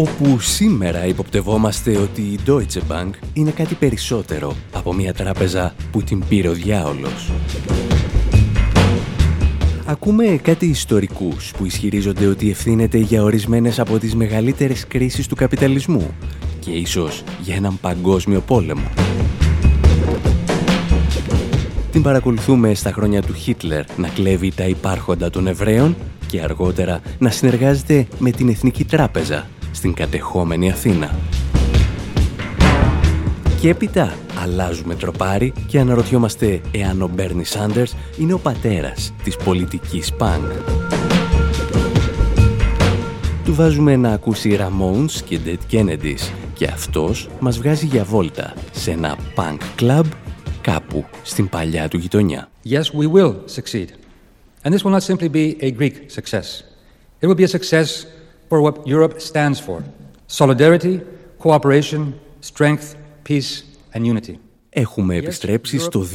Όπου σήμερα υποπτευόμαστε ότι η Deutsche Bank είναι κάτι περισσότερο από μια τράπεζα που την πήρε ο διάολος. Ακούμε κάτι ιστορικούς που ισχυρίζονται ότι ευθύνεται για ορισμένες από τις μεγαλύτερες κρίσεις του καπιταλισμού και ίσως για έναν παγκόσμιο πόλεμο. Την παρακολουθούμε στα χρόνια του Χίτλερ να κλέβει τα υπάρχοντα των Εβραίων και αργότερα να συνεργάζεται με την Εθνική Τράπεζα στην κατεχόμενη Αθήνα. Και έπειτα αλλάζουμε τροπάρι και αναρωτιόμαστε εάν ο Μπέρνι Σάντερς είναι ο πατέρας της πολιτικής πανκ. Του βάζουμε να ακούσει Ramones και Dead Kennedys και αυτός μας βγάζει για βόλτα σε ένα punk club κάπου στην παλιά του γειτονιά. Yes, we will succeed. And this will not simply be a Greek success. It will be a success for what Europe stands for. Solidarity, cooperation, strength, peace and unity. Έχουμε επιστρέψει στο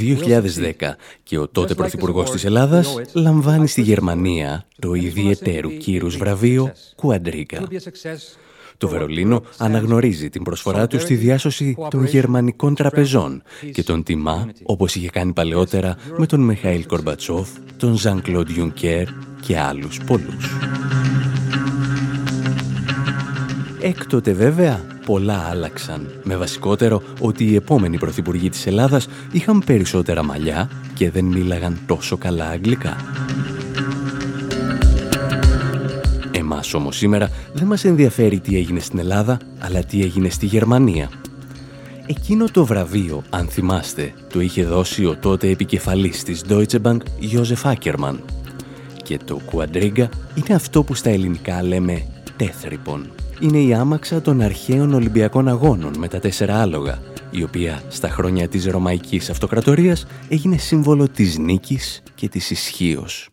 2010 και ο τότε Πρωθυπουργός της Ελλάδας λαμβάνει στη Γερμανία το ιδιαιτέρου κύρους βραβείο Κουαντρίκα. Το Βερολίνο αναγνωρίζει την προσφορά του στη διάσωση των γερμανικών τραπεζών και τον τιμά όπως είχε κάνει παλαιότερα με τον Μιχαήλ Κορμπατσόφ, τον Ζαν Κλοντ Ιουνκέρ και άλλους πολλούς. Έκτοτε βέβαια πολλά άλλαξαν, με βασικότερο ότι οι επόμενοι πρωθυπουργοί της Ελλάδας είχαν περισσότερα μαλλιά και δεν μίλαγαν τόσο καλά αγγλικά. Εμάς όμως σήμερα δεν μας ενδιαφέρει τι έγινε στην Ελλάδα, αλλά τι έγινε στη Γερμανία. Εκείνο το βραβείο, αν θυμάστε, το είχε δώσει ο τότε επικεφαλής της Deutsche Bank, Josef Ackermann. Και το Quadriga είναι αυτό που στα ελληνικά λέμε τέθρυπον είναι η άμαξα των αρχαίων Ολυμπιακών Αγώνων με τα τέσσερα άλογα, η οποία στα χρόνια της Ρωμαϊκής Αυτοκρατορίας έγινε σύμβολο της νίκης και της ισχύως.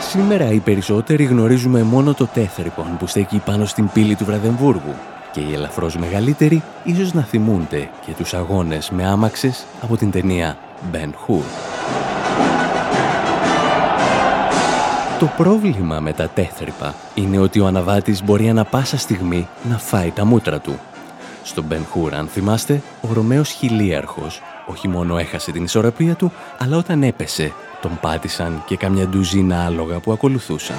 Σήμερα οι περισσότεροι γνωρίζουμε μόνο το τέθρυπον που στέκει πάνω στην πύλη του Βραδεμβούργου και οι ελαφρώς μεγαλύτεροι ίσως να θυμούνται και τους αγώνες με άμαξες από την ταινία Ben Hur. Το πρόβλημα με τα τέθρυπα είναι ότι ο αναβάτης μπορεί ανα πάσα στιγμή να φάει τα μούτρα του. Στον Ben Hur, αν θυμάστε, ο Ρωμαίος Χιλίαρχος όχι μόνο έχασε την ισορροπία του, αλλά όταν έπεσε τον πάτησαν και καμιά ντουζίνα άλογα που ακολουθούσαν.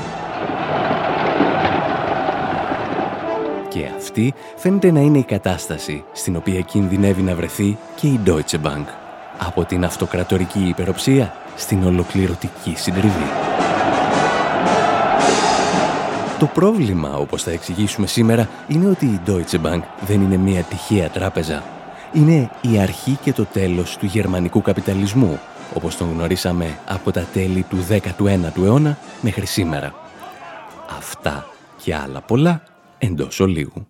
Και αυτή φαίνεται να είναι η κατάσταση στην οποία κινδυνεύει να βρεθεί και η Deutsche Bank. Από την αυτοκρατορική υπεροψία στην ολοκληρωτική συντριβή. Το πρόβλημα, όπως θα εξηγήσουμε σήμερα, είναι ότι η Deutsche Bank δεν είναι μια τυχαία τράπεζα. Είναι η αρχή και το τέλος του γερμανικού καπιταλισμού, όπως τον γνωρίσαμε από τα τέλη του 19ου αιώνα μέχρι σήμερα. Αυτά και άλλα πολλά εντός ολίγου.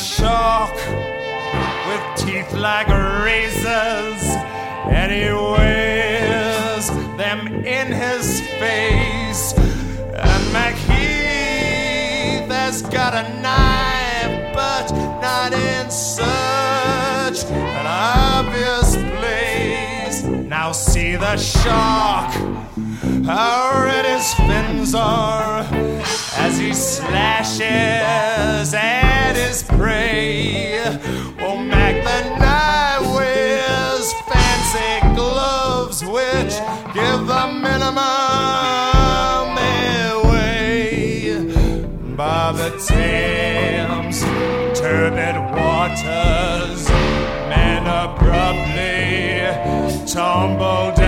shark with teeth like razors and he wears them in his face. And McHeath has got a knife, but not in such an obvious place. Now see the shark, how red his fins are as he slashes at his prey. Oh, Mac, the gloves, which give the minimum. Away by the Thames, turbid waters, men abruptly tumble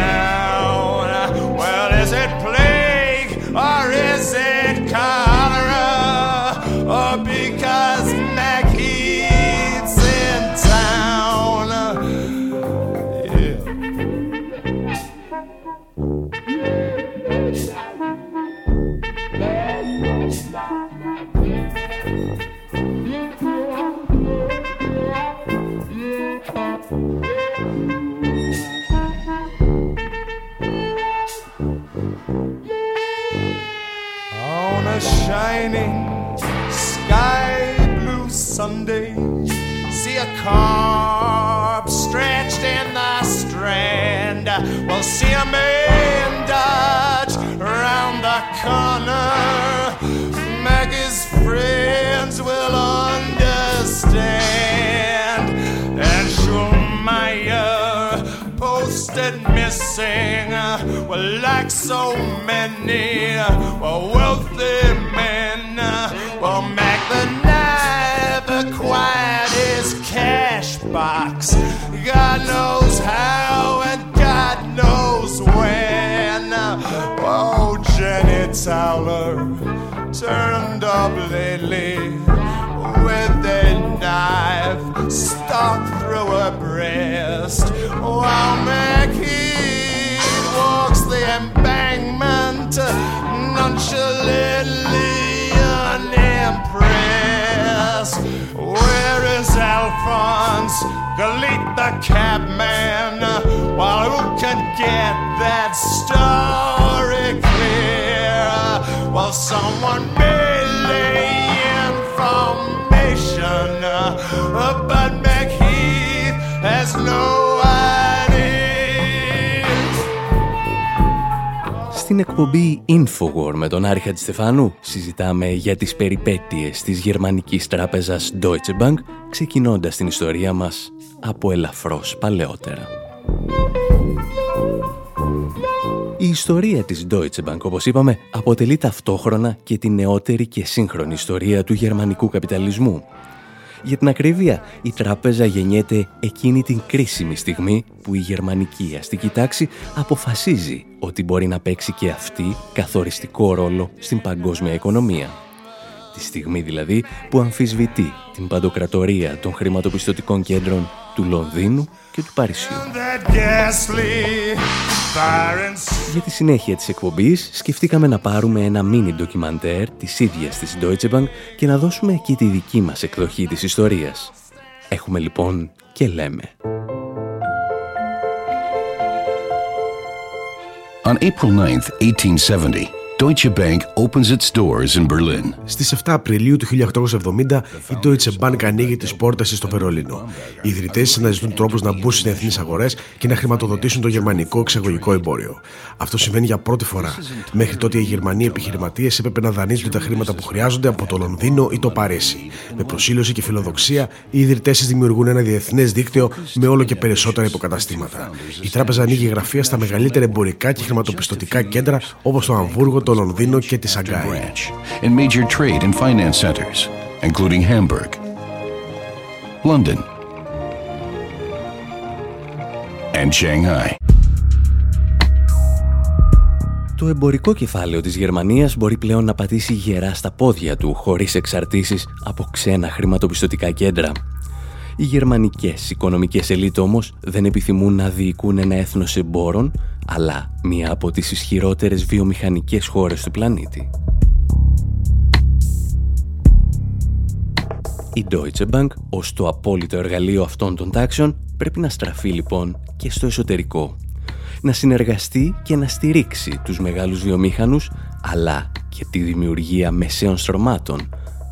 Sunday. See a carp stretched in the strand. We'll see a man dodge around the corner. Maggie's friends will understand. And Schumacher posted missing. Well, like so many well, wealthy men, well, Mac box. God knows how and God knows when. Oh, Jenny Towler turned up lately with a knife stuck through her breast. While Mac walks the embankment nonchalantly unimpressed. Where is Alphonse? Galit the cabman. While who can get that story clear? While someone may lay information, but McHeath has no εκπομπή Infowar με τον Άρη Χατζηστεφάνου συζητάμε για τις περιπέτειες της γερμανικής τράπεζας Deutsche Bank ξεκινώντας την ιστορία μας από ελαφρώς παλαιότερα. Η ιστορία της Deutsche Bank, όπως είπαμε, αποτελεί ταυτόχρονα και τη νεότερη και σύγχρονη ιστορία του γερμανικού καπιταλισμού για την ακρίβεια, η τράπεζα γεννιέται εκείνη την κρίσιμη στιγμή που η γερμανική αστική τάξη αποφασίζει ότι μπορεί να παίξει και αυτή καθοριστικό ρόλο στην παγκόσμια οικονομία. Τη στιγμή δηλαδή που αμφισβητεί την παντοκρατορία των χρηματοπιστωτικών κέντρων του Λονδίνου και του Παρισιού. Για τη συνέχεια της εκπομπής σκεφτήκαμε να πάρουμε ένα μίνι ντοκιμαντέρ της ίδιας της Deutsche Bank και να δώσουμε εκεί τη δική μας εκδοχή της ιστορίας. Έχουμε λοιπόν και λέμε. On April 9th, 1870, Deutsche Bank opens its doors in Berlin. Στις 7 Απριλίου του 1870 η Deutsche Bank ανοίγει τις πόρτες στο Βερολίνο. Οι ιδρυτές αναζητούν τρόπους να μπουν στις διεθνείς αγορές και να χρηματοδοτήσουν το γερμανικό εξαγωγικό εμπόριο. Αυτό συμβαίνει για πρώτη φορά. Μέχρι τότε οι Γερμανοί επιχειρηματίες έπρεπε να δανείζουν τα χρήματα που χρειάζονται από το Λονδίνο ή το Παρίσι. Με προσήλωση και φιλοδοξία, οι ιδρυτές δημιουργούν ένα διεθνές δίκτυο με όλο και περισσότερα υποκαταστήματα. Η τράπεζα ανοίγει γραφεία στα μεγαλύτερα εμπορικά και χρηματοπιστωτικά κέντρα όπως το Αμβούργο, το Λονδίνο και τη Σαγκάη. London and Shanghai. Το εμπορικό κεφάλαιο της Γερμανίας μπορεί πλέον να πατήσει γερά στα πόδια του χωρίς εξαρτήσεις από ξένα χρηματοπιστωτικά κέντρα. Οι γερμανικές οικονομικές ελίτ όμως δεν επιθυμούν να διοικούν ένα έθνος εμπόρων, αλλά μία από τις ισχυρότερες βιομηχανικές χώρες του πλανήτη. Η Deutsche Bank, ως το απόλυτο εργαλείο αυτών των τάξεων, πρέπει να στραφεί λοιπόν και στο εσωτερικό να συνεργαστεί και να στηρίξει τους μεγάλους βιομήχανους, αλλά και τη δημιουργία μεσαίων στρωμάτων,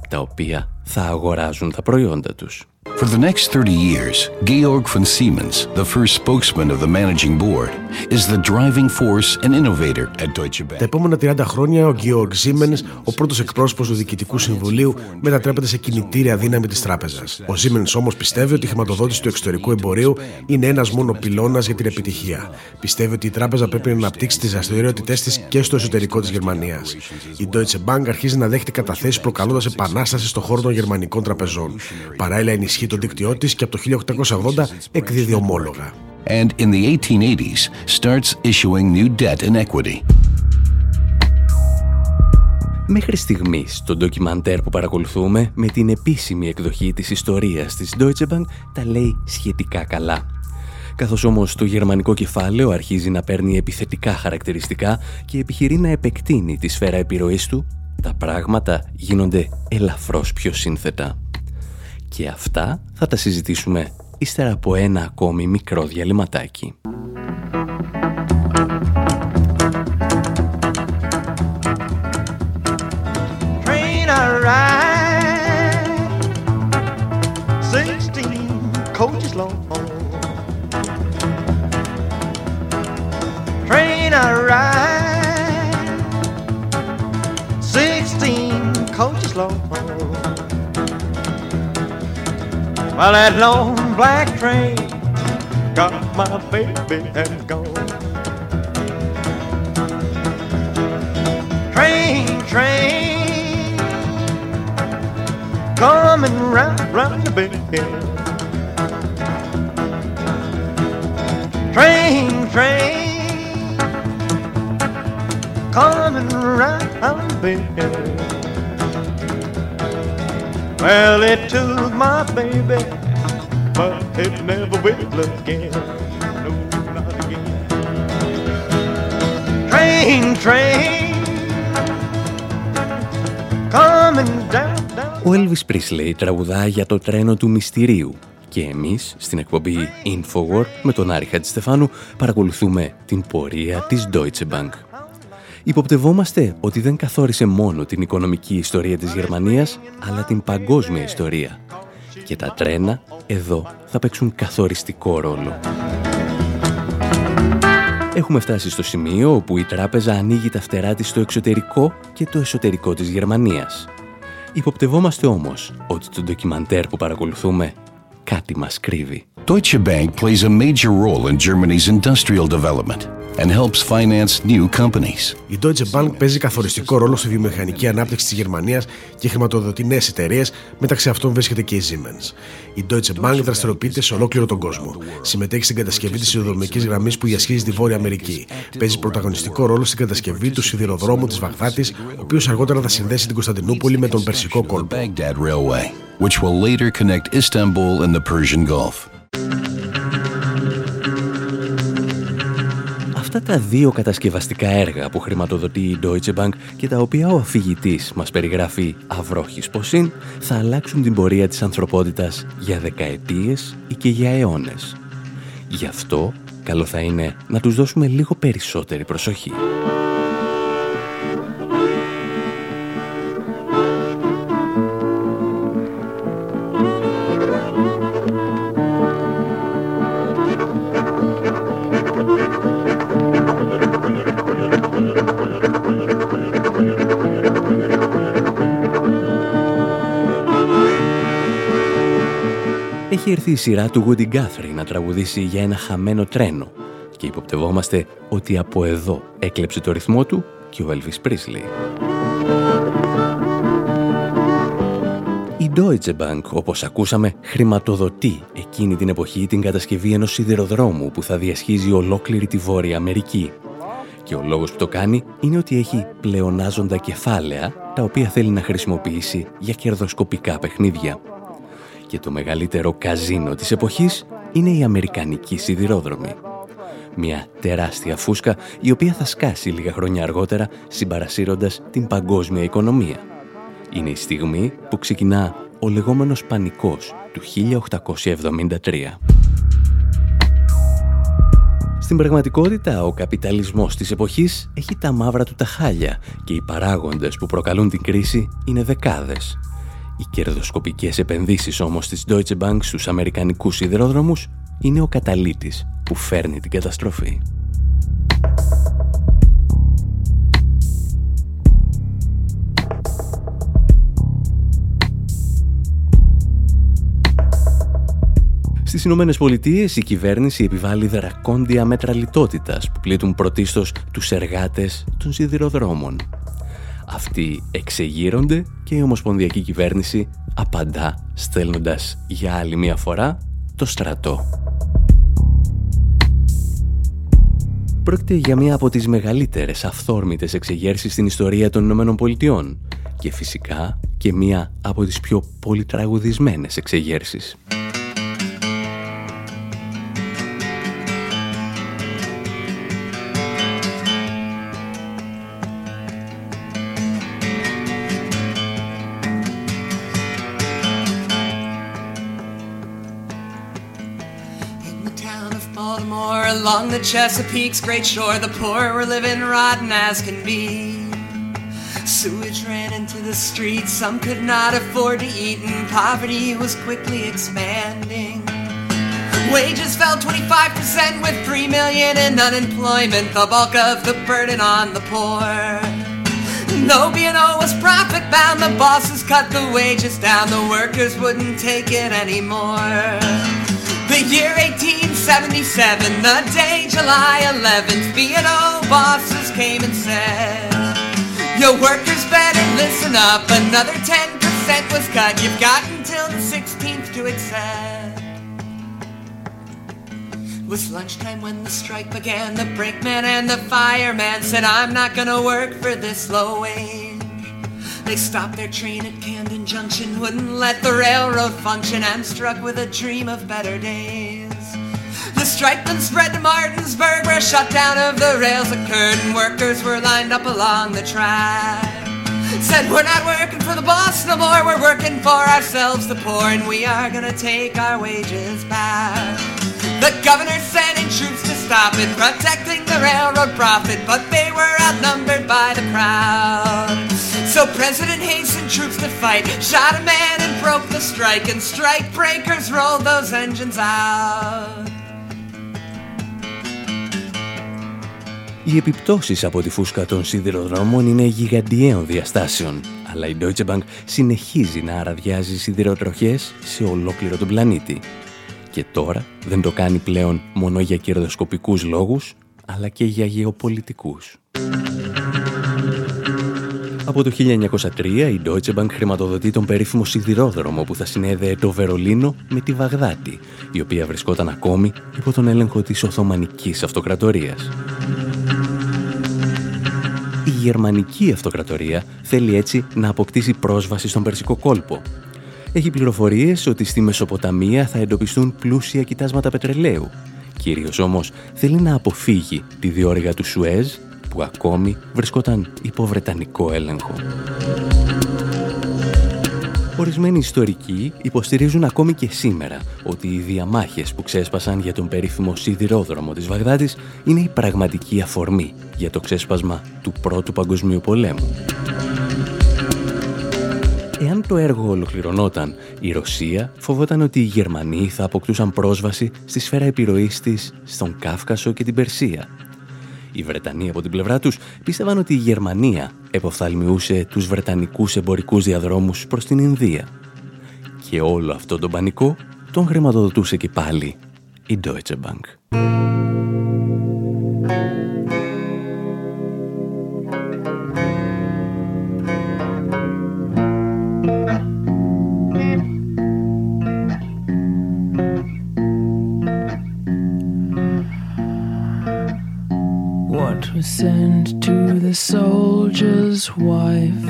τα οποία θα αγοράζουν τα προϊόντα τους. For the next 30 years, Georg von Siemens, the first spokesman of the managing board, is the driving force and innovator at Deutsche Bank. Τα επόμενα 30 χρόνια, ο Georg Siemens, ο πρώτος εκπρόσωπος του Διοικητικού Συμβουλίου, μετατρέπεται σε κινητήρια δύναμη της τράπεζας. Ο Siemens όμως πιστεύει ότι η χρηματοδότηση του εξωτερικού εμπορίου είναι ένας μόνο πυλώνας για την επιτυχία. Πιστεύει ότι η τράπεζα πρέπει να αναπτύξει τις δραστηριότητές της και στο εσωτερικό της Γερμανίας. Η Deutsche Bank αρχίζει να δέχεται καταθέσεις προκαλώντας επανάσταση στον χώρο των γερμανικών τραπεζών. Παράλληλα, ενισχύει το δίκτυό της και από το 1880 εκδίδει ομόλογα. And in the 1880s, starts issuing new debt and equity. Μέχρι στιγμής το ντοκιμαντέρ που παρακολουθούμε με την επίσημη εκδοχή της ιστορίας της Deutsche Bank τα λέει σχετικά καλά. Καθώς όμως το γερμανικό κεφάλαιο αρχίζει να παίρνει επιθετικά χαρακτηριστικά και επιχειρεί να επεκτείνει τη σφαίρα επιρροής του, τα πράγματα γίνονται ελαφρώς πιο σύνθετα. Και αυτά θα τα συζητήσουμε ύστερα από ένα ακόμη μικρό διαλυματάκι. Well, that long black train got my baby and gone. Train, train, coming round, round the bend. Train, train, coming round the bend. Ο Έλβη Πρίσλεϊ τραγουδά για το τρένο του Μυστηρίου. Και εμείς στην εκπομπή Infowar με τον Άρη Χατζηστεφάνου παρακολουθούμε την πορεία της Deutsche Bank. Υποπτευόμαστε ότι δεν καθόρισε μόνο την οικονομική ιστορία της Γερμανίας, αλλά την παγκόσμια ιστορία. Και τα τρένα εδώ θα παίξουν καθοριστικό ρόλο. Έχουμε φτάσει στο σημείο όπου η τράπεζα ανοίγει τα φτερά της στο εξωτερικό και το εσωτερικό της Γερμανίας. Υποπτευόμαστε όμως ότι το ντοκιμαντέρ που παρακολουθούμε κάτι μας κρύβει. Deutsche Bank plays a major role in Germany's industrial development and helps finance new companies. Η Deutsche Bank παίζει καθοριστικό ρόλο στη βιομηχανική ανάπτυξη της Γερμανίας και χρηματοδοτεί νέες εταιρείες, μεταξύ αυτών βρίσκεται και η Siemens. Η Deutsche Bank δραστηριοποιείται σε ολόκληρο τον κόσμο. Συμμετέχει στην κατασκευή της σιδηροδρομική γραμμής που διασχίζει τη Βόρεια Αμερική. Παίζει πρωταγωνιστικό ρόλο στην κατασκευή του σιδηροδρόμου της Βαγδάτης, ο οποίος αργότερα θα συνδέσει την Κωνσταντινούπολη με τον Περσικό κόλπο. Τα δύο κατασκευαστικά έργα που χρηματοδοτεί η Deutsche Bank και τα οποία ο αφηγητής μας περιγράφει αυρόχης ποσήν θα αλλάξουν την πορεία της ανθρωπότητας για δεκαετίες ή και για αιώνες. Γι' αυτό καλό θα είναι να τους δώσουμε λίγο περισσότερη προσοχή. Έρθει η σειρά του Woody Guthrie να τραγουδήσει για ένα χαμένο τρένο και υποπτευόμαστε ότι από εδώ έκλεψε το ρυθμό του και ο Elvis Presley. Η Deutsche Bank, όπως ακούσαμε, χρηματοδοτεί εκείνη την εποχή την κατασκευή ενός σιδηροδρόμου που θα διασχίζει ολόκληρη τη Βόρεια Αμερική. Και ο λόγος που το κάνει είναι ότι έχει πλεονάζοντα κεφάλαια τα οποία θέλει να χρησιμοποιήσει για κερδοσκοπικά παιχνίδια. Και το μεγαλύτερο καζίνο της εποχής είναι η Αμερικανική Σιδηρόδρομη. Μια τεράστια φούσκα η οποία θα σκάσει λίγα χρόνια αργότερα συμπαρασύροντας την παγκόσμια οικονομία. Είναι η στιγμή που ξεκινά ο λεγόμενος πανικός του 1873. Στην πραγματικότητα, ο καπιταλισμός της εποχής έχει τα μαύρα του τα χάλια και οι παράγοντες που προκαλούν την κρίση είναι δεκάδες. Οι κερδοσκοπικές επενδύσεις όμως της Deutsche Bank στους αμερικανικούς σιδηρόδρομους είναι ο καταλήτης που φέρνει την καταστροφή. Στις Ηνωμένες Πολιτείες η κυβέρνηση επιβάλλει δρακόντια μέτρα λιτότητας που πλήττουν πρωτίστως τους εργάτες των σιδηροδρόμων. Αυτοί εξεγείρονται και η Ομοσπονδιακή Κυβέρνηση απαντά στέλνοντας για άλλη μία φορά το στρατό. Πρόκειται για μία από τις μεγαλύτερες αυθόρμητες εξεγέρσεις στην ιστορία των Ηνωμένων Πολιτειών και φυσικά και μία από τις πιο πολυτραγουδισμένες εξεγέρσεις. The Chesapeake's great shore, the poor were living rotten as can be. Sewage ran into the streets, some could not afford to eat, and poverty was quickly expanding. Wages fell 25% with 3 million in unemployment, the bulk of the burden on the poor. No B&O was profit bound, the bosses cut the wages down, the workers wouldn't take it anymore. The year 1877, the day July 11th, B&O bosses came and said, Your workers better listen up, another 10% was cut. You've got until the 16th to accept. It was lunchtime when the strike began. The brakeman and the fireman said, I'm not gonna work for this low wage. They stopped their train at Camden Junction, wouldn't let the railroad function, and struck with a dream of better days. Strike then spread to Martinsburg, where shutdown of the rails occurred, and workers were lined up along the track. Said, We're not working for the boss no more, we're working for ourselves, the poor, and we are gonna take our wages back. The governor sent in troops to stop it, protecting the railroad profit, but they were outnumbered by the crowd. So President hastened troops to fight, shot a man and broke the strike, and strike breakers rolled those engines out. Οι επιπτώσεις από τη φούσκα των σιδηροδρόμων είναι γιγαντιαίων διαστάσεων, αλλά η Deutsche Bank συνεχίζει να αραδιάζει σιδηροτροχές σε ολόκληρο τον πλανήτη. Και τώρα δεν το κάνει πλέον μόνο για κερδοσκοπικούς λόγους, αλλά και για γεωπολιτικούς. Από το 1903 η Deutsche Bank χρηματοδοτεί τον περίφημο σιδηρόδρομο που θα συνέδεε το Βερολίνο με τη Βαγδάτη, η οποία βρισκόταν ακόμη υπό τον έλεγχο της Οθωμανικής Αυτοκρατορίας. Η Γερμανική Αυτοκρατορία θέλει έτσι να αποκτήσει πρόσβαση στον Περσικό κόλπο. Έχει πληροφορίες ότι στη Μεσοποταμία θα εντοπιστούν πλούσια κοιτάσματα πετρελαίου. Κυρίως όμως θέλει να αποφύγει τη διόρυγα του Σουέζ που ακόμη βρισκόταν υπό Βρετανικό έλεγχο. Ορισμένοι ιστορικοί υποστηρίζουν ακόμη και σήμερα ότι οι διαμάχες που ξέσπασαν για τον περίφημο σιδηρόδρομο της Βαγδάτης είναι η πραγματική αφορμή για το ξέσπασμα του Πρώτου Παγκοσμίου Πολέμου. Εάν το έργο ολοκληρωνόταν, η Ρωσία φοβόταν ότι οι Γερμανοί θα αποκτούσαν πρόσβαση στη σφαίρα επιρροής της στον Κάφκασο και την Περσία οι Βρετανοί από την πλευρά τους πίστευαν ότι η Γερμανία εποφθαλμιούσε τους Βρετανικούς εμπορικούς διαδρόμους προς την Ινδία. Και όλο αυτό τον πανικό τον χρηματοδοτούσε και πάλι η Deutsche Bank. Soldier's wife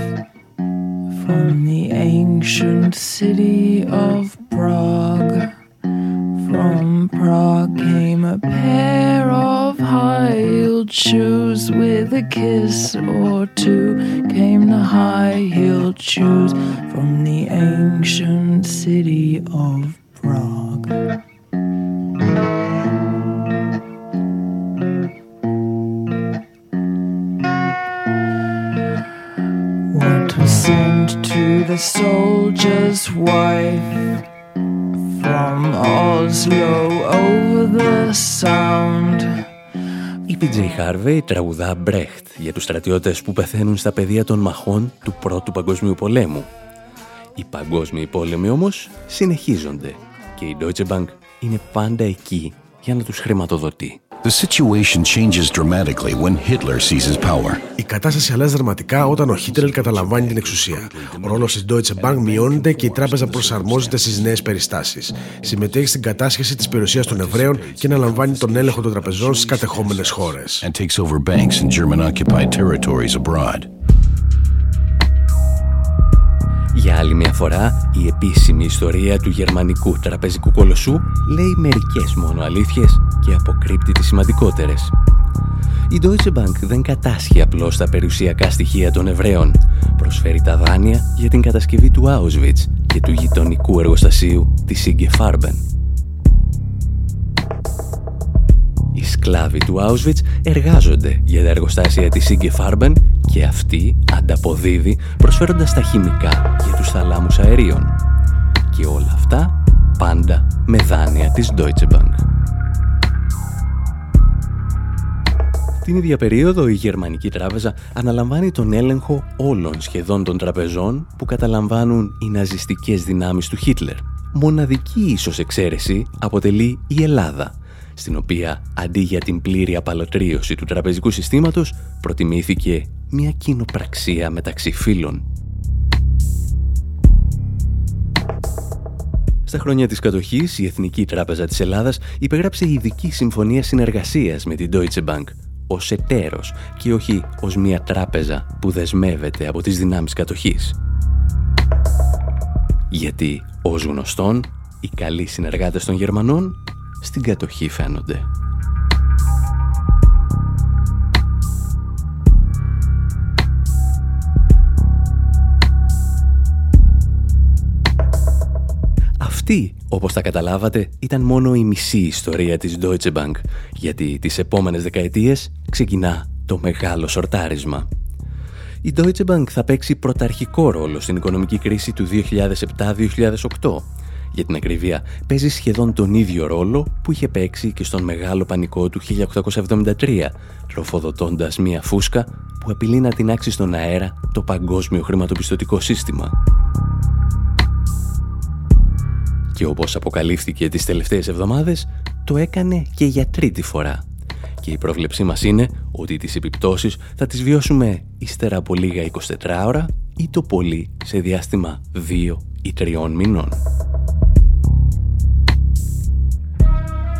from the ancient city of Prague. From Prague came a pair of high-heeled shoes with a kiss or PJ Harvey τραγουδά Brecht για τους στρατιώτες που πεθαίνουν στα πεδία των μαχών του Πρώτου Παγκοσμίου Πολέμου. Οι παγκόσμιοι πόλεμοι όμως συνεχίζονται και η Deutsche Bank είναι πάντα εκεί για να τους χρηματοδοτεί. The situation changes dramatically when Hitler seizes power. Η κατάσταση αλλάζει δραματικά όταν ο Χίτλερ καταλαμβάνει την εξουσία. Ο ρόλος της Deutsche Bank μειώνεται και η τράπεζα προσαρμόζεται στις νέες περιστάσεις. Συμμετέχει στην κατάσχεση της περιουσίας των Εβραίων και αναλαμβάνει τον έλεγχο των τραπεζών στις κατεχόμενες χώρες. Για άλλη μια φορά, η επίσημη ιστορία του γερμανικού τραπεζικού κολοσσού λέει μερικές μόνο αλήθειες και αποκρύπτει τις σημαντικότερες. Η Deutsche Bank δεν κατάσχει απλώς τα περιουσιακά στοιχεία των Εβραίων. Προσφέρει τα δάνεια για την κατασκευή του Auschwitz και του γειτονικού εργοστασίου της Inge Farben. Οι σκλάβοι του Auschwitz εργάζονται για τα εργοστάσια της Inge Farben και αυτή ανταποδίδει προσφέροντας τα χημικά για τους θαλάμους αερίων. Και όλα αυτά πάντα με δάνεια της Deutsche Bank. Την ίδια περίοδο η Γερμανική Τράπεζα αναλαμβάνει τον έλεγχο όλων σχεδόν των τραπεζών που καταλαμβάνουν οι ναζιστικές δυνάμεις του Χίτλερ. Μοναδική ίσως εξαίρεση αποτελεί η Ελλάδα, στην οποία αντί για την πλήρη απαλωτρίωση του τραπεζικού συστήματος προτιμήθηκε μια κοινοπραξία μεταξύ φίλων. Στα χρόνια της κατοχής, η Εθνική Τράπεζα της Ελλάδας υπεγράψε ειδική συμφωνία συνεργασίας με την Deutsche Bank ως εταίρος και όχι ως μια τράπεζα που δεσμεύεται από τις δυνάμεις κατοχής. Γιατί, ως γνωστόν, οι καλοί συνεργάτες των Γερμανών στην κατοχή φαίνονται. Αυτή, όπως τα καταλάβατε, ήταν μόνο η μισή ιστορία της Deutsche Bank, γιατί τις επόμενες δεκαετίες ξεκινά το μεγάλο σορτάρισμα. Η Deutsche Bank θα παίξει πρωταρχικό ρόλο στην οικονομική κρίση του 2007-2008. Για την ακριβία, παίζει σχεδόν τον ίδιο ρόλο που είχε παίξει και στον μεγάλο πανικό του 1873, τροφοδοτώντας μία φούσκα που απειλεί να τεινάξει στον αέρα το παγκόσμιο χρηματοπιστωτικό σύστημα και όπως αποκαλύφθηκε τις τελευταίες εβδομάδες, το έκανε και για τρίτη φορά. Και η πρόβλεψή μας είναι ότι τις επιπτώσεις θα τις βιώσουμε ύστερα από λίγα 24 ώρα ή το πολύ σε διάστημα 2 ή 3 μηνών.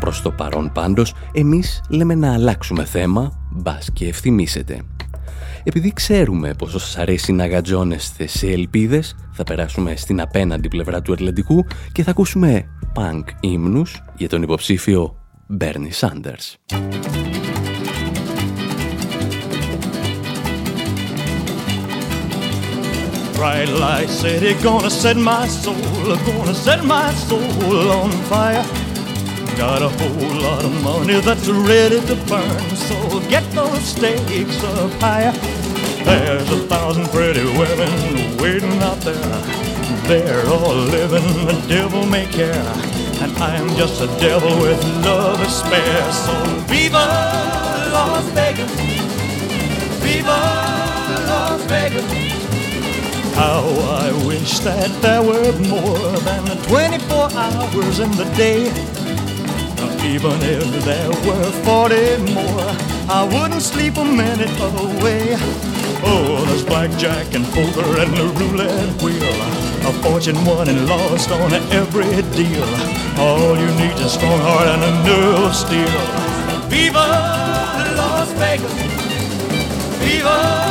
Προς το παρόν πάντως, εμείς λέμε να αλλάξουμε θέμα, μπας και ευθυμίσετε. Επειδή ξέρουμε πόσο σας αρέσει να γατζώνεστε σε ελπίδες, θα περάσουμε στην απέναντι πλευρά του Ατλαντικού και θα ακούσουμε punk ύμνους για τον υποψήφιο Bernie Sanders. Bright light city, gonna set my soul, gonna set my soul on fire. Got a whole lot of money that's ready to burn, so get those stakes up higher. There's a thousand pretty women waiting out there. They're all living the devil may care. And I'm just a devil with love to spare. So Viva Las Vegas! Viva Las Vegas! How I wish that there were more than 24 hours in the day. Even if there were 40 more, I wouldn't sleep a minute away. Oh, there's blackjack and poker and the roulette wheel. A fortune won and lost on every deal. All you need is a strong heart and a nerve of steel. Viva Las Vegas! Viva!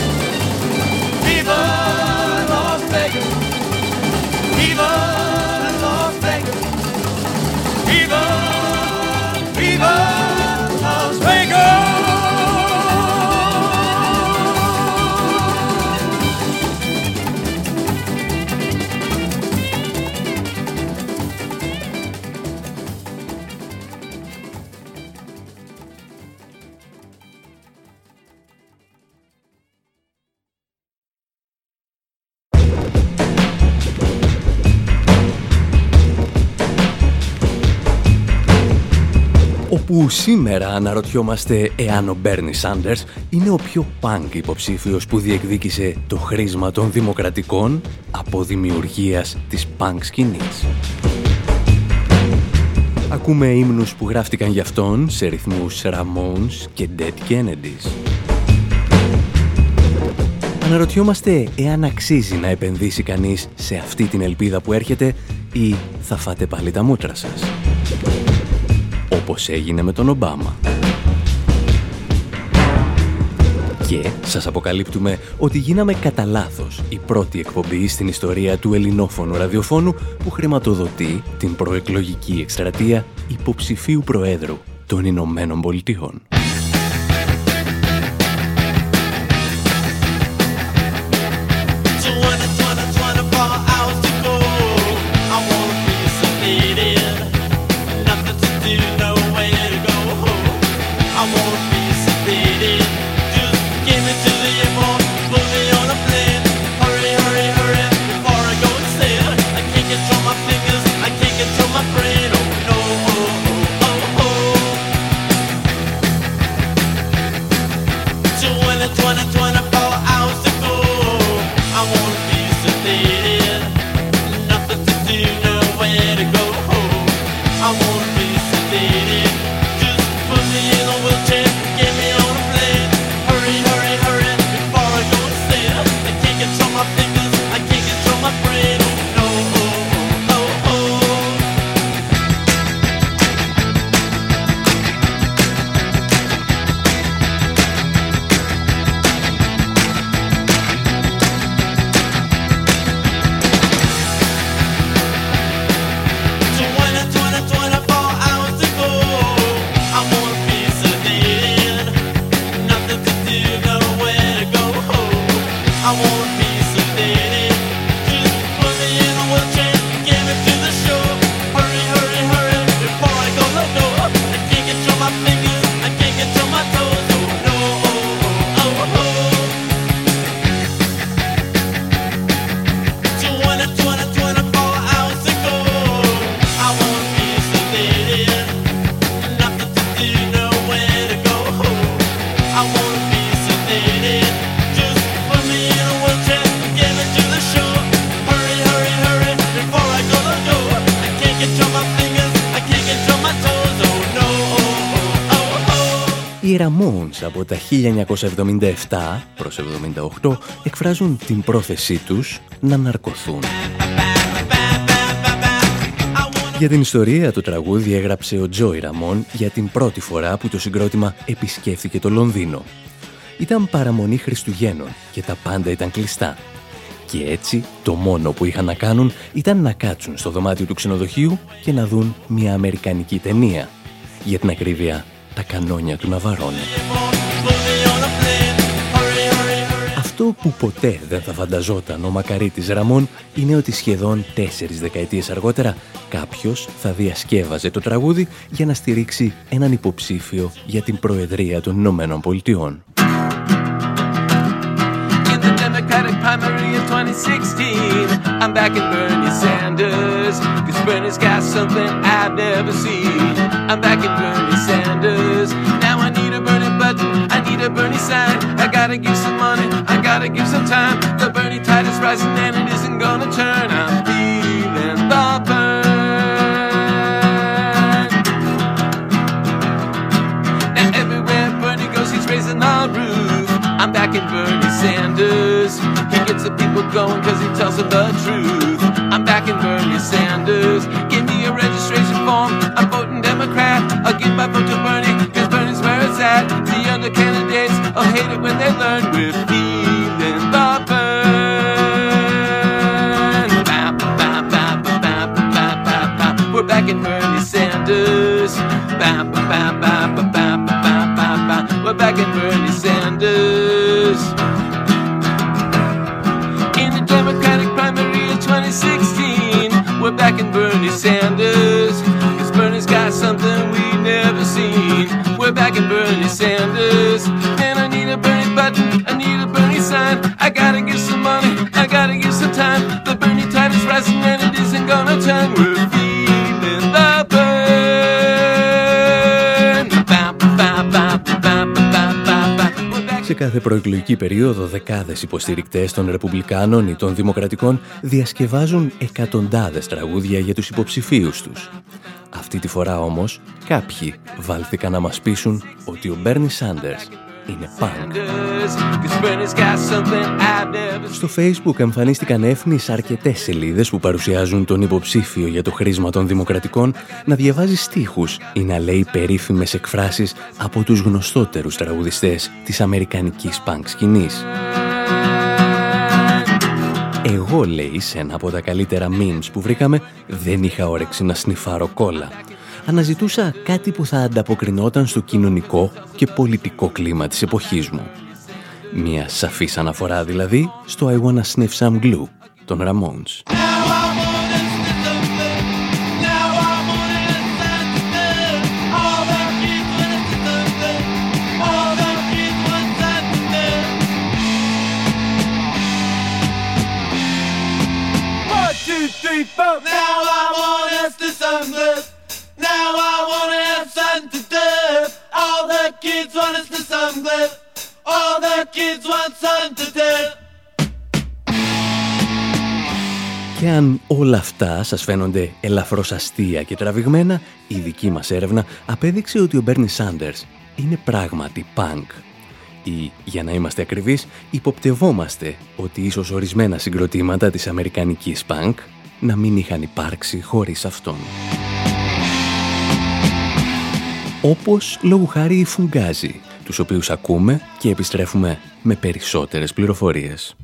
Όπου σήμερα αναρωτιόμαστε εάν ο Μπέρνι Σάντερς είναι ο πιο πανκ υποψήφιος που διεκδίκησε το χρήσμα των δημοκρατικών από δημιουργίας της πανκ σκηνής. Ακούμε ύμνους που γράφτηκαν για αυτόν σε ρυθμούς Ramones και Dead Kennedys. Αναρωτιόμαστε εάν αξίζει να επενδύσει κανείς σε αυτή την ελπίδα που έρχεται ή θα φάτε πάλι τα μούτρα σας όπως έγινε με τον Ομπάμα. Και σας αποκαλύπτουμε ότι γίναμε κατά λάθος η πρώτη εκπομπή στην ιστορία του ελληνόφωνου ραδιοφώνου που χρηματοδοτεί την προεκλογική εκστρατεία υποψηφίου Προέδρου των Ηνωμένων Πολιτειών. that's what I από τα 1977 προς 78 εκφράζουν την πρόθεσή τους να ναρκωθούν. Για την ιστορία του τραγούδι έγραψε ο Τζόι Ραμόν για την πρώτη φορά που το συγκρότημα επισκέφθηκε το Λονδίνο. Ήταν παραμονή Χριστουγέννων και τα πάντα ήταν κλειστά. Και έτσι το μόνο που είχαν να κάνουν ήταν να κάτσουν στο δωμάτιο του ξενοδοχείου και να δουν μια αμερικανική ταινία. Για την ακρίβεια, τα κανόνια του Ναβαρώνε. Αυτό που ποτέ δεν θα φανταζόταν ο μακαρίτης Ραμόν είναι ότι σχεδόν τέσσερις δεκαετίες αργότερα κάποιος θα διασκεύαζε το τραγούδι για να στηρίξει έναν υποψήφιο για την Προεδρία των Ηνωμένων Πολιτειών. primary in 2016. I'm back in Bernie Sanders. Cause Bernie's got something I've never seen. I'm back in Bernie Now I need a burning button, I need a Bernie sign. I gotta give some money, I gotta give some time. The Bernie tide is rising and it isn't gonna turn. I'm feeling the burn. Now everywhere Bernie goes, he's raising the roof. I'm backing Bernie Sanders. He gets the people going cause he tells them the truth. I'm backing Bernie Sanders. Give me a registration form. I'm give my vote to Bernie cause Bernie's where it's at. The other candidates will hate it when they learn we're feeling the burn. Bap, bap, bap. We're backing Bernie Sanders. We're backing Bernie Sanders. In the Democratic primary of 2016, we're backing Bernie Sanders. Sanders. And I need a Bernie button, I need a Bernie sign. I gotta give some money, I gotta give some time. The Bernie tide is rising and it isn't gonna turn. We're feeling the burn. Bap, bap, bap, bap, bap, bap, bap. We're back Σε κάθε προεκλογική περίοδο, δεκάδες υποστηρικτές των Ρεπουμπλικάνων ή των Δημοκρατικών διασκευάζουν εκατοντάδες τραγούδια για τους υποψηφίους τους. Αυτή τη φορά όμως, κάποιοι βάλθηκαν να μας πείσουν ότι ο Μπέρνι Σάντερς είναι punk. Cause Bernie's got something I've never Στο Facebook εμφανίστηκαν έφνης αρκετές σελίδες που παρουσιάζουν τον υποψήφιο για το χρήσμα των Δημοκρατικών να διαβάζει στίχους ή να λέει περίφημες εκφράσεις από τους γνωστότερους τραγουδιστές της αμερικανικής punk σκηνής. Εγώ, λέει, σε ένα από τα καλύτερα memes που βρήκαμε, δεν είχα όρεξη να σνιφάρω κόλλα. Αναζητούσα κάτι που θα ανταποκρινόταν στο κοινωνικό και πολιτικό κλίμα της εποχής μου. Μια σαφής αναφορά δηλαδή στο I Wanna Sniff Some Glue των Ramones. Now I want to have sun to death. All the kids want us to sunglass. All the kids want sun to death. Και αν όλα αυτά σας φαίνονται ελαφρώς αστεία και τραβηγμένα, η δική μας έρευνα απέδειξε ότι ο Μπέρνι Σάντερς είναι πράγματι punk. Ή, για να είμαστε ακριβείς, υποπτευόμαστε ότι ίσως ορισμένα συγκροτήματα της αμερικανικής punk να μην είχαν υπάρξει χωρίς αυτόν. Όπως λόγου χάρη οι Φουγκάζοι, τους οποίους ακούμε και επιστρέφουμε με περισσότερες πληροφορίες.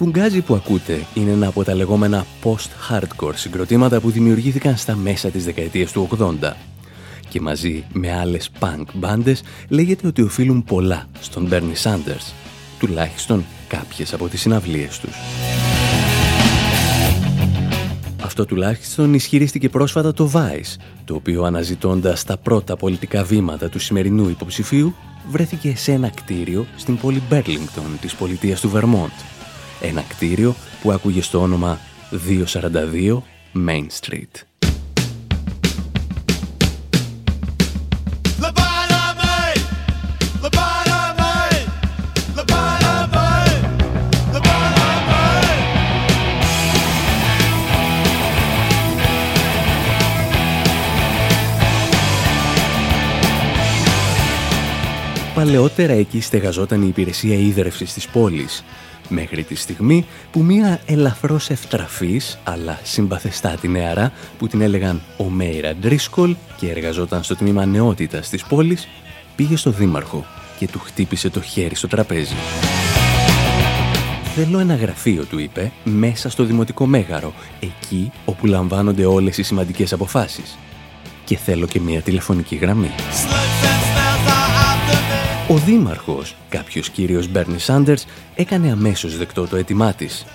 Η φουγκάζη που ακούτε είναι ένα από τα λεγόμενα post-hardcore συγκροτήματα που δημιουργήθηκαν στα μέσα της δεκαετίας του 80 και μαζί με άλλες punk μπάντες λέγεται ότι οφείλουν πολλά στον Bernie Sanders, τουλάχιστον κάποιες από τις συναυλίες τους. Αυτό τουλάχιστον ισχυρίστηκε πρόσφατα το Vice, το οποίο αναζητώντας τα πρώτα πολιτικά βήματα του σημερινού υποψηφίου, βρέθηκε σε ένα κτίριο στην πόλη Μπέρλινγκτον της πολιτείας του Βερμόντ. Ένα κτίριο που άκουγε στο όνομα 242 Main Street. Παλαιότερα εκεί στεγαζόταν η υπηρεσία ίδρευσης της πόλης, μέχρι τη στιγμή που μία ελαφρώς ευτραφής αλλά συμπαθεστάτη νεαρά που την έλεγαν ο Μέιρα Ντρίσκολ και εργαζόταν στο τμήμα νεότητας της πόλης, πήγε στο δήμαρχο και του χτύπησε το χέρι στο τραπέζι. «Θέλω ένα γραφείο», του είπε, «μέσα στο Δημοτικό Μέγαρο, εκεί όπου λαμβάνονται όλες οι σημαντικές αποφάσεις. Και θέλω και μία τηλεφωνική γραμμή». Ο δήμαρχος, κάποιος κύριος Μπέρνι Σάντερς, έκανε αμέσως δεκτό το αίτημά της.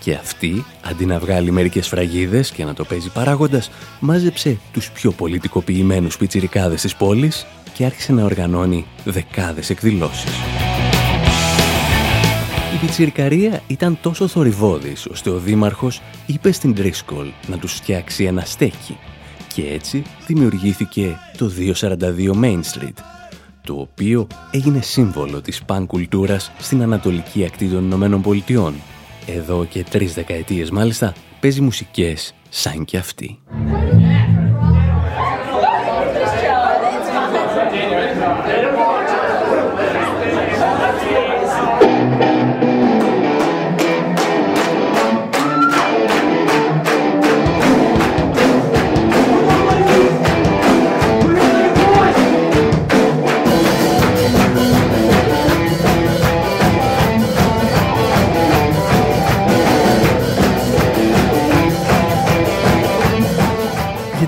Και αυτή, αντί να βγάλει μερικές φραγίδες και να το παίζει παράγοντας, μάζεψε τους πιο πολιτικοποιημένους πιτσιρικάδες της πόλης και άρχισε να οργανώνει δεκάδες εκδηλώσεις. Η πιτσιρικαρία ήταν τόσο θορυβόδης, ώστε ο δήμαρχος είπε στην Τρίσκολ να τους φτιάξει ένα στέκι και έτσι δημιουργήθηκε το 242 Main Street, το οποίο έγινε σύμβολο της παν κουλτούρας στην ανατολική ακτή των Ηνωμένων Πολιτειών. Εδώ και τρεις δεκαετίες μάλιστα παίζει μουσικές σαν και αυτή.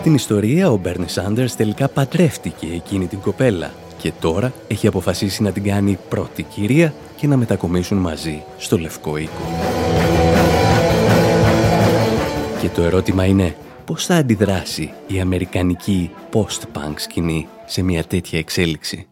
Την ιστορία, ο Μπέρνι Σάντερς τελικά πατρεύτηκε εκείνη την κοπέλα και τώρα έχει αποφασίσει να την κάνει πρώτη κυρία και να μετακομίσουν μαζί στο Λευκό Οίκο. Και το ερώτημα είναι πώς θα αντιδράσει η αμερικανική post-punk σκηνή σε μια τέτοια εξέλιξη;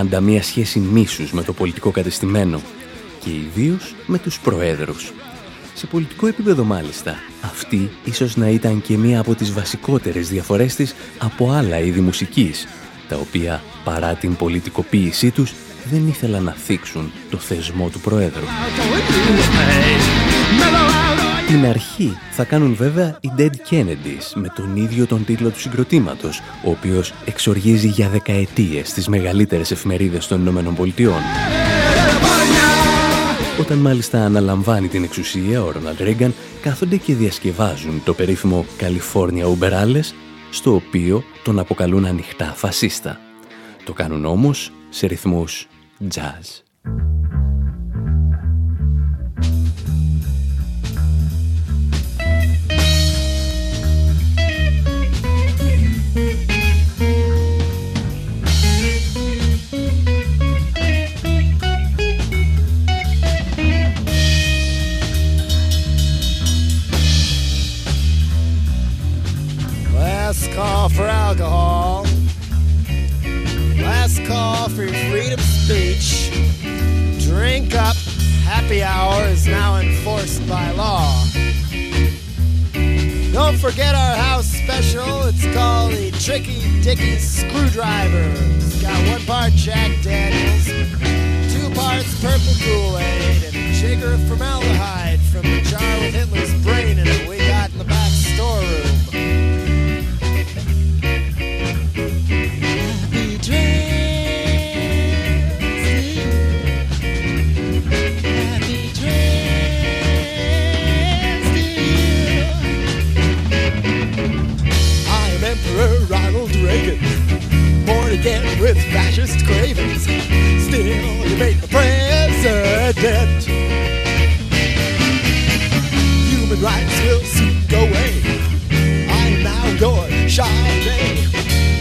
Πάντα μία σχέση μίσους με το πολιτικό κατεστημένο και ιδίως με τους προέδρους. Σε πολιτικό επίπεδο μάλιστα, αυτή ίσως να ήταν και μία από τις βασικότερες διαφορές της από άλλα είδη μουσικής, τα οποία παρά την πολιτικοποίησή τους δεν ήθελαν να θίξουν το θεσμό του Προέδρου. Την αρχή θα κάνουν βέβαια οι Dead Kennedys με τον ίδιο τον τίτλο του συγκροτήματος, ο οποίος εξοργίζει για δεκαετίες τις μεγαλύτερες εφημερίδες των Ηνωμένων Πολιτειών. Όταν μάλιστα αναλαμβάνει την εξουσία ο Ρόναλντ Ρίγκαν, κάθονται και διασκευάζουν το περίφημο California Uberales, στο οποίο τον αποκαλούν ανοιχτά φασίστα. Το κάνουν όμως σε ρυθμούς jazz. Call for alcohol. Last call for your freedom of speech. Drink up. Happy hour is now enforced by law. Don't forget our house special. It's called the Tricky Dicky Screwdriver. It's got one part Jack Daniels, two parts purple Kool-Aid, and a jigger of formaldehyde from the jar with Hitler's brain in it. Ronald Reagan, born again with fascist cravings. Still, you make me president. Human rights will soon go away. I am now your Charlemagne.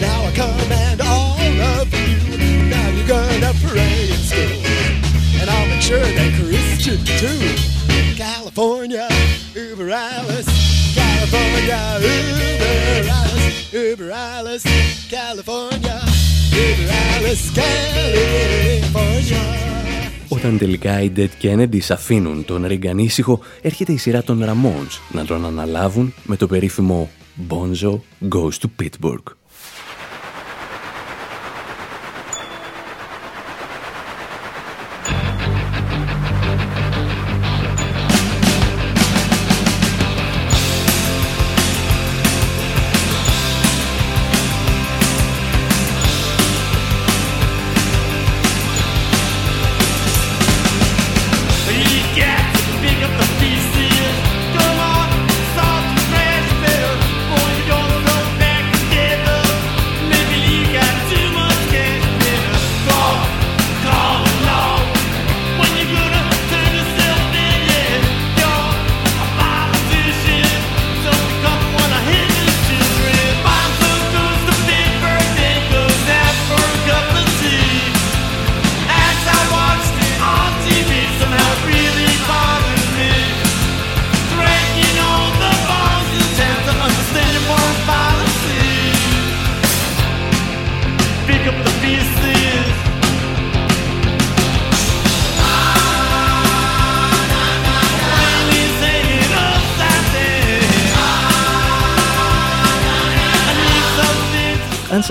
Now I command all of you. Now you're gonna pray in school. And I'll make sure that Christian too. California, Uber Alice. California, Uber Alice. Uber Alice. California, Uber Alice. California. Όταν τελικά οι Dead Kennedys αφήνουν τον Ρίγκαν ήσυχο, έρχεται η σειρά των Ramones να τον αναλάβουν με το περίφημο Bonzo Goes to Pittsburgh.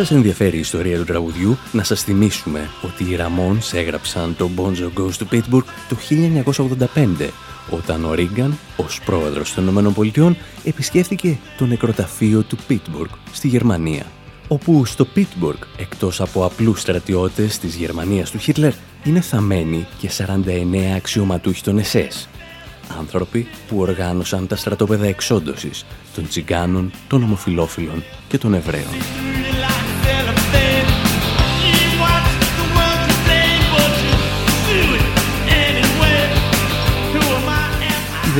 Σας ενδιαφέρει η ιστορία του τραγουδιού, να σας θυμίσουμε ότι οι Ramones έγραψαν το Bonzo Goes to Pittsburgh το 1985, όταν ο Ρίγκαν, ως πρόεδρος των ΗΠΑ, επισκέφθηκε το νεκροταφείο του Pittsburgh στη Γερμανία, όπου στο Pittsburgh, εκτός από απλούς στρατιώτες της Γερμανίας του Χίτλερ, είναι θαμένοι και 49 αξιωματούχοι των SS, άνθρωποι που οργάνωσαν τα στρατόπεδα εξόντωσης των τσιγκάνων, των ομοφιλόφιλων και των Εβραίων.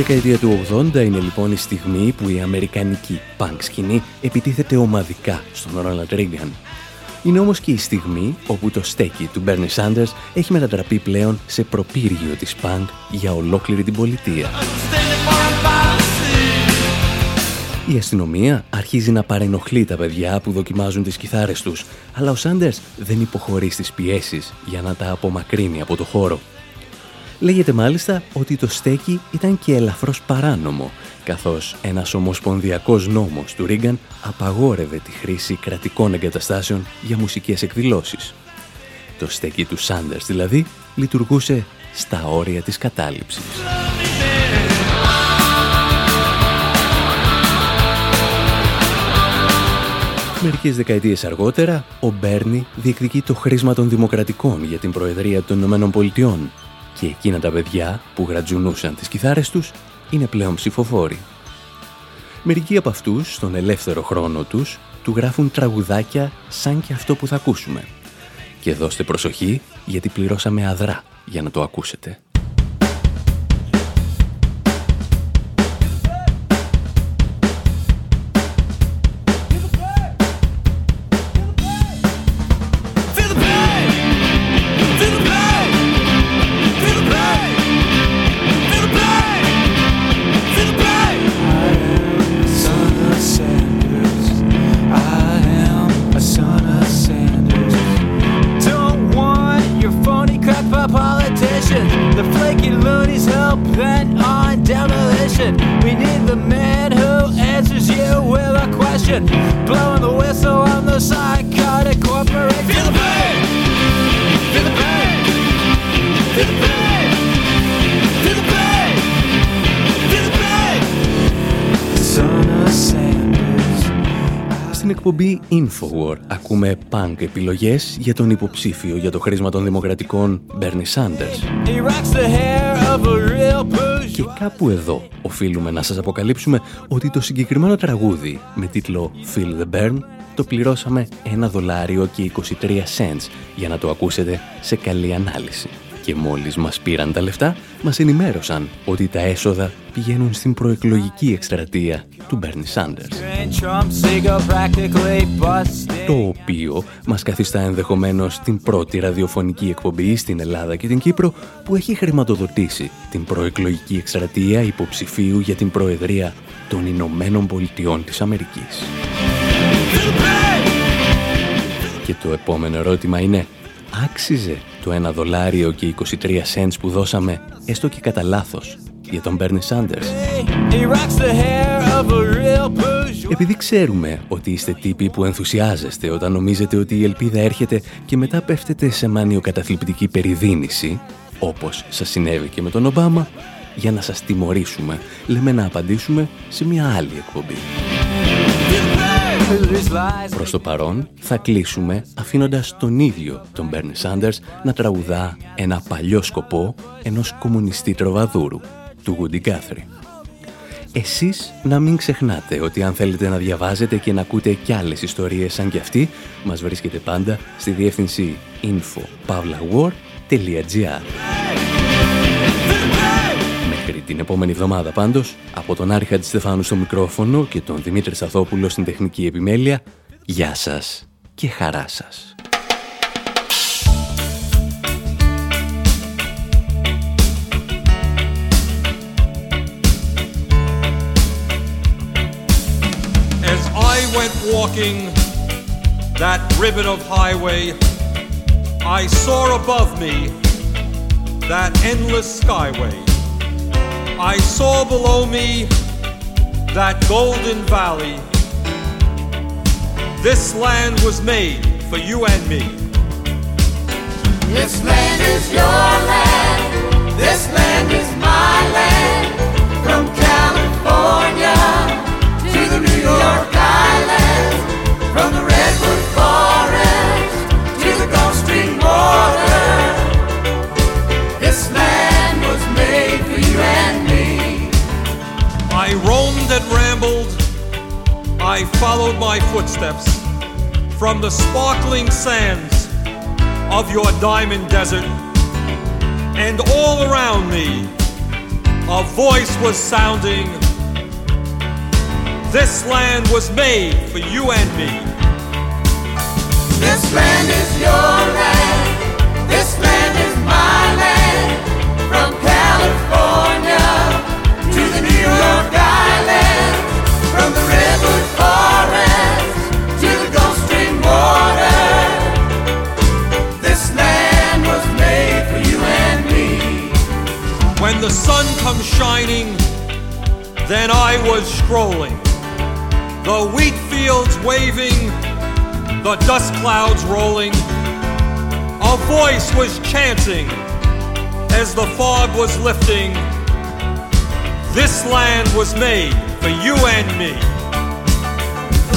Δεκαετία του 80 είναι λοιπόν η στιγμή που η αμερικανική punk σκηνή επιτίθεται ομαδικά στον Ρόναλντ Ρίγκαν. Είναι όμως και η στιγμή όπου το στέκι του Bernie Sanders έχει μετατραπεί πλέον σε προπύργιο της punk για ολόκληρη την πολιτεία. Η αστυνομία αρχίζει να παρενοχλεί τα παιδιά που δοκιμάζουν τις κιθάρες τους, αλλά ο Σάντερς δεν υποχωρεί στις πιέσεις για να τα απομακρύνει από το χώρο. Λέγεται μάλιστα ότι το στέκι ήταν και ελαφρώς παράνομο, καθώς ένας ομοσπονδιακός νόμος του Ρίγκαν απαγόρευε τη χρήση κρατικών εγκαταστάσεων για μουσικές εκδηλώσεις. Το στέκι του Σάντερς δηλαδή λειτουργούσε στα όρια της κατάληψης. Μερικές δεκαετίες αργότερα, ο Μπέρνι διεκδικεί το χρήσμα των Δημοκρατικών για την Προεδρία των Ηνωμένων Πολιτειών και εκείνα τα παιδιά που γρατζουνούσαν τις κιθάρες τους είναι πλέον ψηφοφόροι. Μερικοί από αυτούς, στον ελεύθερο χρόνο τους, του γράφουν τραγουδάκια σαν και αυτό που θα ακούσουμε. Και δώστε προσοχή γιατί πληρώσαμε αδρά για να το ακούσετε. Στην εκπομπή Infowar ακούμε punk επιλογές για τον υποψήφιο για το χρήσμα των δημοκρατικών Bernie Sanders. He rocks the hair of a real bourgeois. Και κάπου εδώ οφείλουμε να σας αποκαλύψουμε ότι το συγκεκριμένο τραγούδι με τίτλο Feel the Burn το πληρώσαμε ένα δολάριο και 23 cents για να το ακούσετε σε καλή ανάλυση. Και μόλις μας πήραν τα λεφτά, μας ενημέρωσαν ότι τα έσοδα πηγαίνουν στην προεκλογική εκστρατεία του Bernie Sanders. And Trump's ego practically busted. Το οποίο μας καθιστά ενδεχομένως την πρώτη ραδιοφωνική εκπομπή στην Ελλάδα και την Κύπρο που έχει χρηματοδοτήσει την προεκλογική εκστρατεία υποψηφίου για την Προεδρία των Ηνωμένων Πολιτειών της Αμερικής. Και το επόμενο ερώτημα είναι, άξιζε το 1 δολάριο και 23 cents που δώσαμε, έστω και κατά λάθος, για τον Bernie Sanders. He rocks the hair of a real bourgeois. Επειδή ξέρουμε ότι είστε τύποι που ενθουσιάζεστε όταν νομίζετε ότι η ελπίδα έρχεται και μετά πέφτετε σε μανιοκαταθλιπτική περιδίνηση, όπως σας συνέβη και με τον Ομπάμα, για να σας τιμωρήσουμε, λέμε να απαντήσουμε σε μια άλλη εκπομπή. These lies. Προς το παρόν θα κλείσουμε αφήνοντας τον ίδιο τον Bernie Sanders να τραγουδά ένα παλιό σκοπό ενός κομμουνιστή τροβαδούρου, του Woody Guthrie. Εσείς να μην ξεχνάτε ότι αν θέλετε να διαβάζετε και να ακούτε κι άλλες ιστορίες σαν κι αυτή, μας βρίσκεται πάντα στη διεύθυνση info.pavlawar.gr Μέχρι την επόμενη εβδομάδα πάντως, από τον Άρη Χατζηστεφάνου στο μικρόφωνο και τον Δημήτρη Σαθόπουλο στην τεχνική επιμέλεια, γεια σας και χαρά σας. As I went walking that ribbon of highway, I saw above me that endless skyway. I saw below me that golden valley. This land was made for you and me. This land is your land. This land is my land. From California to the New York I roamed and rambled, I followed my footsteps from the sparkling sands of your diamond desert, and all around me a voice was sounding. This land was made for you and me. This land is your land. The dust clouds rolling. A voice was chanting as the fog was lifting. This land was made for you and me.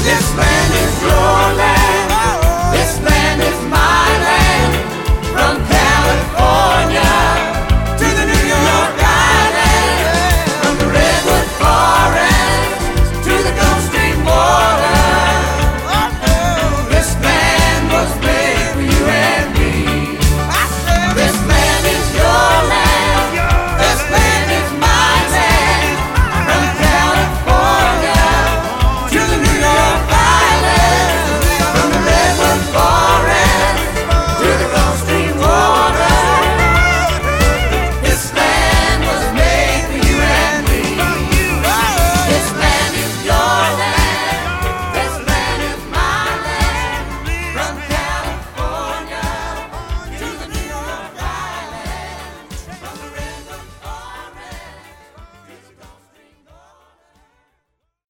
This land is your land. This land